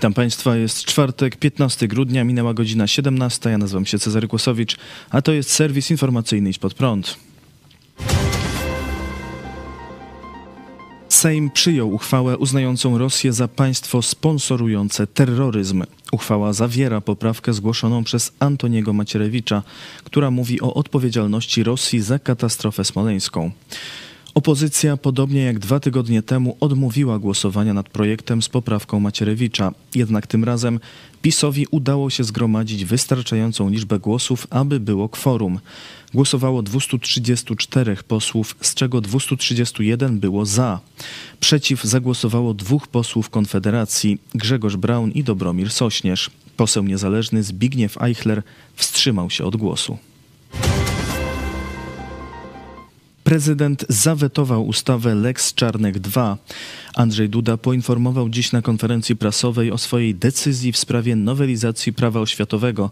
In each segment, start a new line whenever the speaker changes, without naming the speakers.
Witam Państwa, jest czwartek, 15 grudnia, minęła godzina 17. Ja nazywam się Cezary Kłosowicz, a to jest serwis informacyjny Idź Pod Prąd. Sejm przyjął uchwałę uznającą Rosję za państwo sponsorujące terroryzm. Uchwała zawiera poprawkę zgłoszoną przez Antoniego Macierewicza, która mówi o odpowiedzialności Rosji za katastrofę smoleńską. Opozycja, podobnie jak dwa tygodnie temu, odmówiła głosowania nad projektem z poprawką Macierewicza. Jednak tym razem PiSowi udało się zgromadzić wystarczającą liczbę głosów, aby było kworum. Głosowało 234 posłów, z czego 231 było za. Przeciw zagłosowało dwóch posłów Konfederacji, Grzegorz Braun i Dobromir Sośnierz. Poseł niezależny Zbigniew Eichler wstrzymał się od głosu. Prezydent zawetował ustawę Lex Czarnek II. Andrzej Duda poinformował dziś na konferencji prasowej o swojej decyzji w sprawie nowelizacji prawa oświatowego,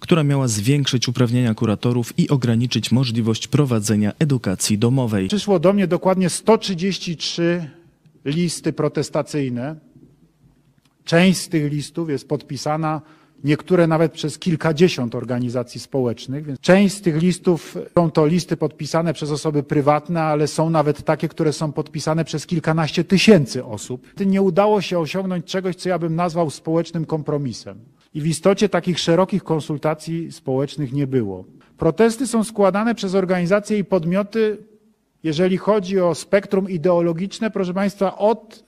która miała zwiększyć uprawnienia kuratorów i ograniczyć możliwość prowadzenia edukacji domowej.
Przyszło do mnie dokładnie 133 listy protestacyjne. Część z tych listów jest podpisana niektóre nawet przez kilkadziesiąt organizacji społecznych. Więc część z tych listów są to listy podpisane przez osoby prywatne, ale są nawet takie, które są podpisane przez kilkanaście tysięcy osób. Nie udało się osiągnąć czegoś, co ja bym nazwał społecznym kompromisem. I w istocie takich szerokich konsultacji społecznych nie było. Protesty są składane przez organizacje i podmioty, jeżeli chodzi o spektrum ideologiczne, proszę Państwa, od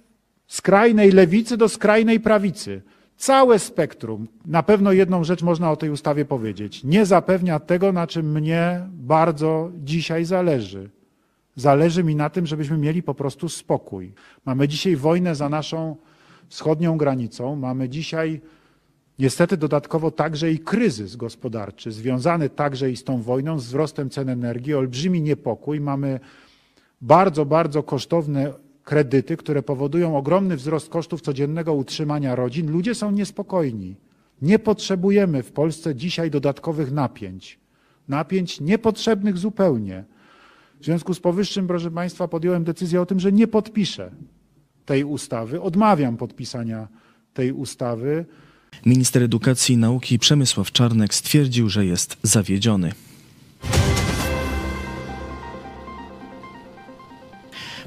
skrajnej lewicy do skrajnej prawicy. Całe spektrum. Na pewno jedną rzecz można o tej ustawie powiedzieć. Nie zapewnia tego, na czym mnie bardzo dzisiaj zależy. Zależy mi na tym, żebyśmy mieli po prostu spokój. Mamy dzisiaj wojnę za naszą wschodnią granicą. Mamy dzisiaj niestety dodatkowo także i kryzys gospodarczy, związany także i z tą wojną, z wzrostem cen energii, olbrzymi niepokój. Mamy bardzo, bardzo kosztowne kredyty, które powodują ogromny wzrost kosztów codziennego utrzymania rodzin, ludzie są niespokojni. Nie potrzebujemy w Polsce dzisiaj dodatkowych napięć. Napięć niepotrzebnych zupełnie. W związku z powyższym, proszę Państwa, podjąłem decyzję o tym, że nie podpiszę tej ustawy. Odmawiam podpisania tej ustawy.
Minister Edukacji i Nauki Przemysław Czarnek stwierdził, że jest zawiedziony.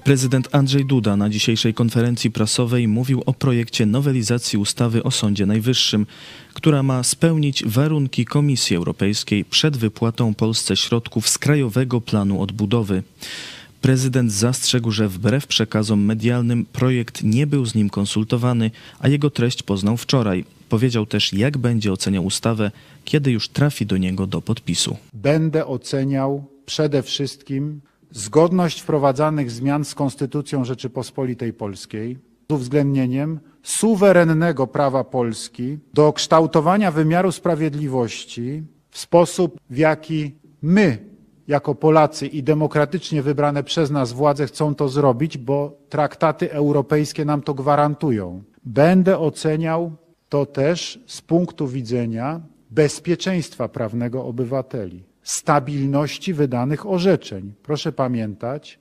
Prezydent Andrzej Duda na dzisiejszej konferencji prasowej mówił o projekcie nowelizacji ustawy o Sądzie Najwyższym, która ma spełnić warunki Komisji Europejskiej przed wypłatą Polsce środków z Krajowego Planu Odbudowy. Prezydent zastrzegł, że wbrew przekazom medialnym projekt nie był z nim konsultowany, a jego treść poznał wczoraj. Powiedział też, jak będzie oceniał ustawę, kiedy już trafi do niego do podpisu.
Będę oceniał przede wszystkim zgodność wprowadzanych zmian z Konstytucją Rzeczypospolitej Polskiej z uwzględnieniem suwerennego prawa Polski do kształtowania wymiaru sprawiedliwości w sposób, w jaki my, jako Polacy i demokratycznie wybrane przez nas władze chcą to zrobić, bo traktaty europejskie nam to gwarantują. Będę oceniał to też z punktu widzenia bezpieczeństwa prawnego obywateli stabilności wydanych orzeczeń. Proszę pamiętać,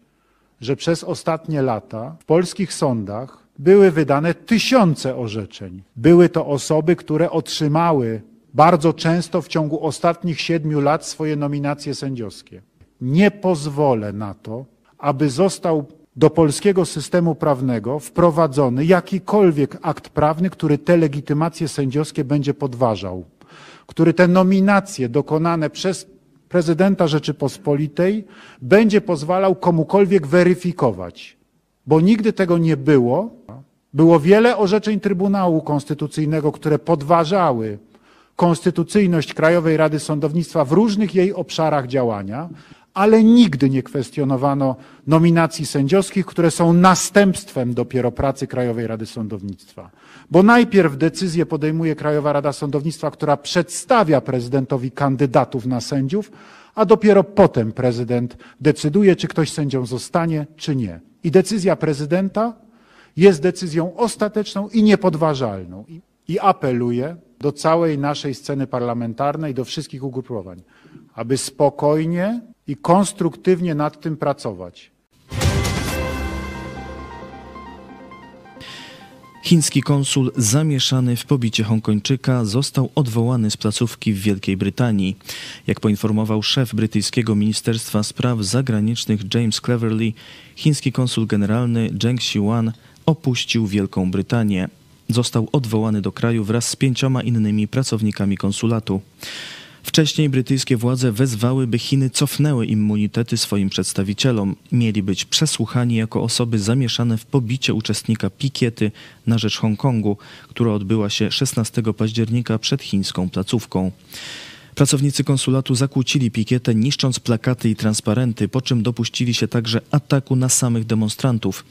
że przez ostatnie lata w polskich sądach były wydane tysiące orzeczeń. Były to osoby, które otrzymały bardzo często w ciągu ostatnich siedmiu lat swoje nominacje sędziowskie. Nie pozwolę na to, aby został do polskiego systemu prawnego wprowadzony jakikolwiek akt prawny, który te legitymacje sędziowskie będzie podważał, który te nominacje dokonane przez prezydenta Rzeczypospolitej będzie pozwalał komukolwiek weryfikować, bo nigdy tego nie było. Było wiele orzeczeń Trybunału Konstytucyjnego, które podważały konstytucyjność Krajowej Rady Sądownictwa w różnych jej obszarach działania, ale nigdy nie kwestionowano nominacji sędziowskich, które są następstwem dopiero pracy Krajowej Rady Sądownictwa. Bo najpierw decyzję podejmuje Krajowa Rada Sądownictwa, która przedstawia prezydentowi kandydatów na sędziów, a dopiero potem prezydent decyduje, czy ktoś sędzią zostanie, czy nie. I decyzja prezydenta jest decyzją ostateczną i niepodważalną. I apeluję do całej naszej sceny parlamentarnej, do wszystkich ugrupowań, aby spokojnie i konstruktywnie nad tym pracować.
Chiński konsul zamieszany w pobicie Hongkończyka został odwołany z placówki w Wielkiej Brytanii. Jak poinformował szef brytyjskiego Ministerstwa Spraw Zagranicznych James Cleverly, chiński konsul generalny Zheng Xiuan opuścił Wielką Brytanię. Został odwołany do kraju wraz z pięcioma innymi pracownikami konsulatu. Wcześniej brytyjskie władze wezwały, by Chiny cofnęły immunitety swoim przedstawicielom. Mieli być przesłuchani jako osoby zamieszane w pobicie uczestnika pikiety na rzecz Hongkongu, która odbyła się 16 października przed chińską placówką. Pracownicy konsulatu zakłócili pikietę, niszcząc plakaty i transparenty, po czym dopuścili się także ataku na samych demonstrantów.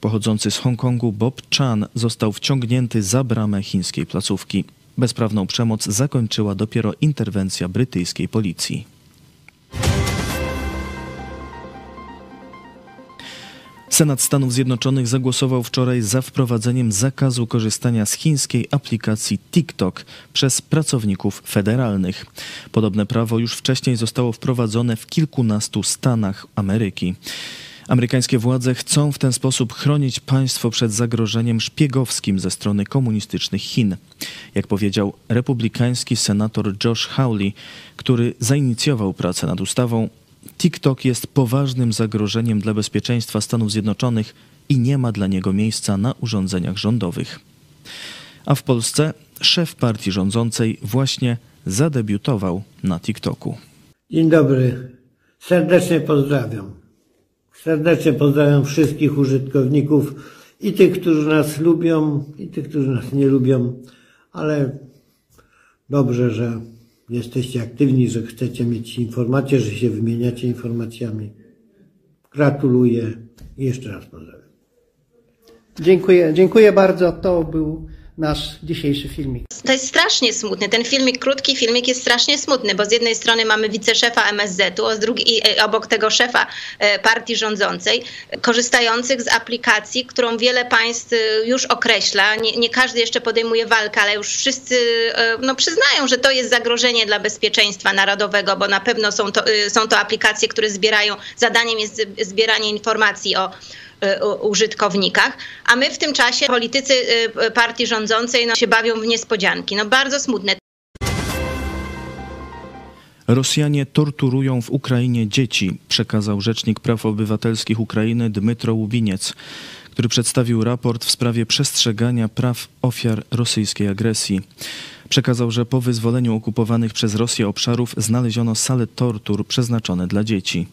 Pochodzący z Hongkongu Bob Chan został wciągnięty za bramę chińskiej placówki. Bezprawną przemoc zakończyła dopiero interwencja brytyjskiej policji. Senat Stanów Zjednoczonych zagłosował wczoraj za wprowadzeniem zakazu korzystania z chińskiej aplikacji TikTok przez pracowników federalnych. Podobne prawo już wcześniej zostało wprowadzone w kilkunastu stanach Ameryki. Amerykańskie władze chcą w ten sposób chronić państwo przed zagrożeniem szpiegowskim ze strony komunistycznych Chin. Jak powiedział republikański senator Josh Hawley, który zainicjował pracę nad ustawą, TikTok jest poważnym zagrożeniem dla bezpieczeństwa Stanów Zjednoczonych i nie ma dla niego miejsca na urządzeniach rządowych. A w Polsce szef partii rządzącej właśnie zadebiutował na TikToku.
Dzień dobry, serdecznie pozdrawiam. Serdecznie pozdrawiam wszystkich użytkowników i tych, którzy nas lubią, i tych, którzy nas nie lubią, ale dobrze, że jesteście aktywni, że chcecie mieć informacje, że się wymieniacie informacjami. Gratuluję i jeszcze raz pozdrawiam.
Dziękuję, dziękuję bardzo. To był nasz dzisiejszy filmik.
To jest strasznie smutny. Ten filmik, krótki filmik jest strasznie smutny, bo z jednej strony mamy wiceszefa MSZ-u, a z drugiej, obok tego szefa e, partii rządzącej, korzystających z aplikacji, którą wiele państw e, już określa. Nie, nie każdy jeszcze podejmuje walkę, ale już wszyscy e, no, przyznają, że to jest zagrożenie dla bezpieczeństwa narodowego, bo na pewno są to, są to aplikacje, które zbierają, zadaniem jest zbieranie informacji o użytkownikach, a my w tym czasie politycy partii rządzącej no, się bawią w niespodzianki. No bardzo smutne.
Rosjanie torturują w Ukrainie dzieci, przekazał rzecznik praw obywatelskich Ukrainy Dmytro Łubiniec, który przedstawił raport w sprawie przestrzegania praw ofiar rosyjskiej agresji. Przekazał, że po wyzwoleniu okupowanych przez Rosję obszarów znaleziono sale tortur przeznaczone dla dzieci.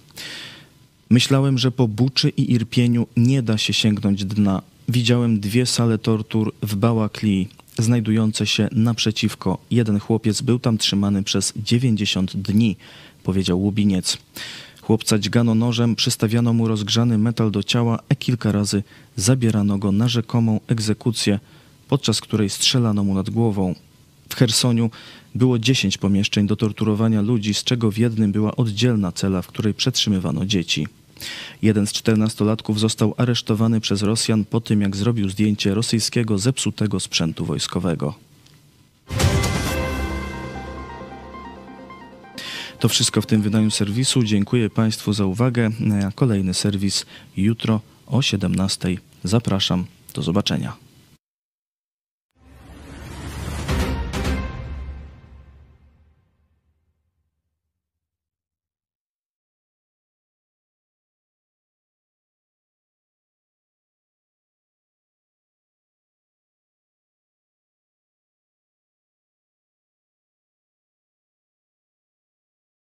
Myślałem, że po buczy i irpieniu nie da się sięgnąć dna. Widziałem dwie sale tortur w Bałakli, znajdujące się naprzeciwko. Jeden chłopiec był tam trzymany przez 90 dni, powiedział Łubiniec. Chłopca dźgano nożem, przystawiano mu rozgrzany metal do ciała, a kilka razy zabierano go na rzekomą egzekucję, podczas której strzelano mu nad głową. W Chersoniu było 10 pomieszczeń do torturowania ludzi, z czego w jednym była oddzielna cela, w której przetrzymywano dzieci. Jeden z czternastolatków został aresztowany przez Rosjan po tym, jak zrobił zdjęcie rosyjskiego zepsutego sprzętu wojskowego. To wszystko w tym wydaniu serwisu. Dziękuję Państwu za uwagę. Kolejny serwis jutro o 17. Zapraszam. Do zobaczenia.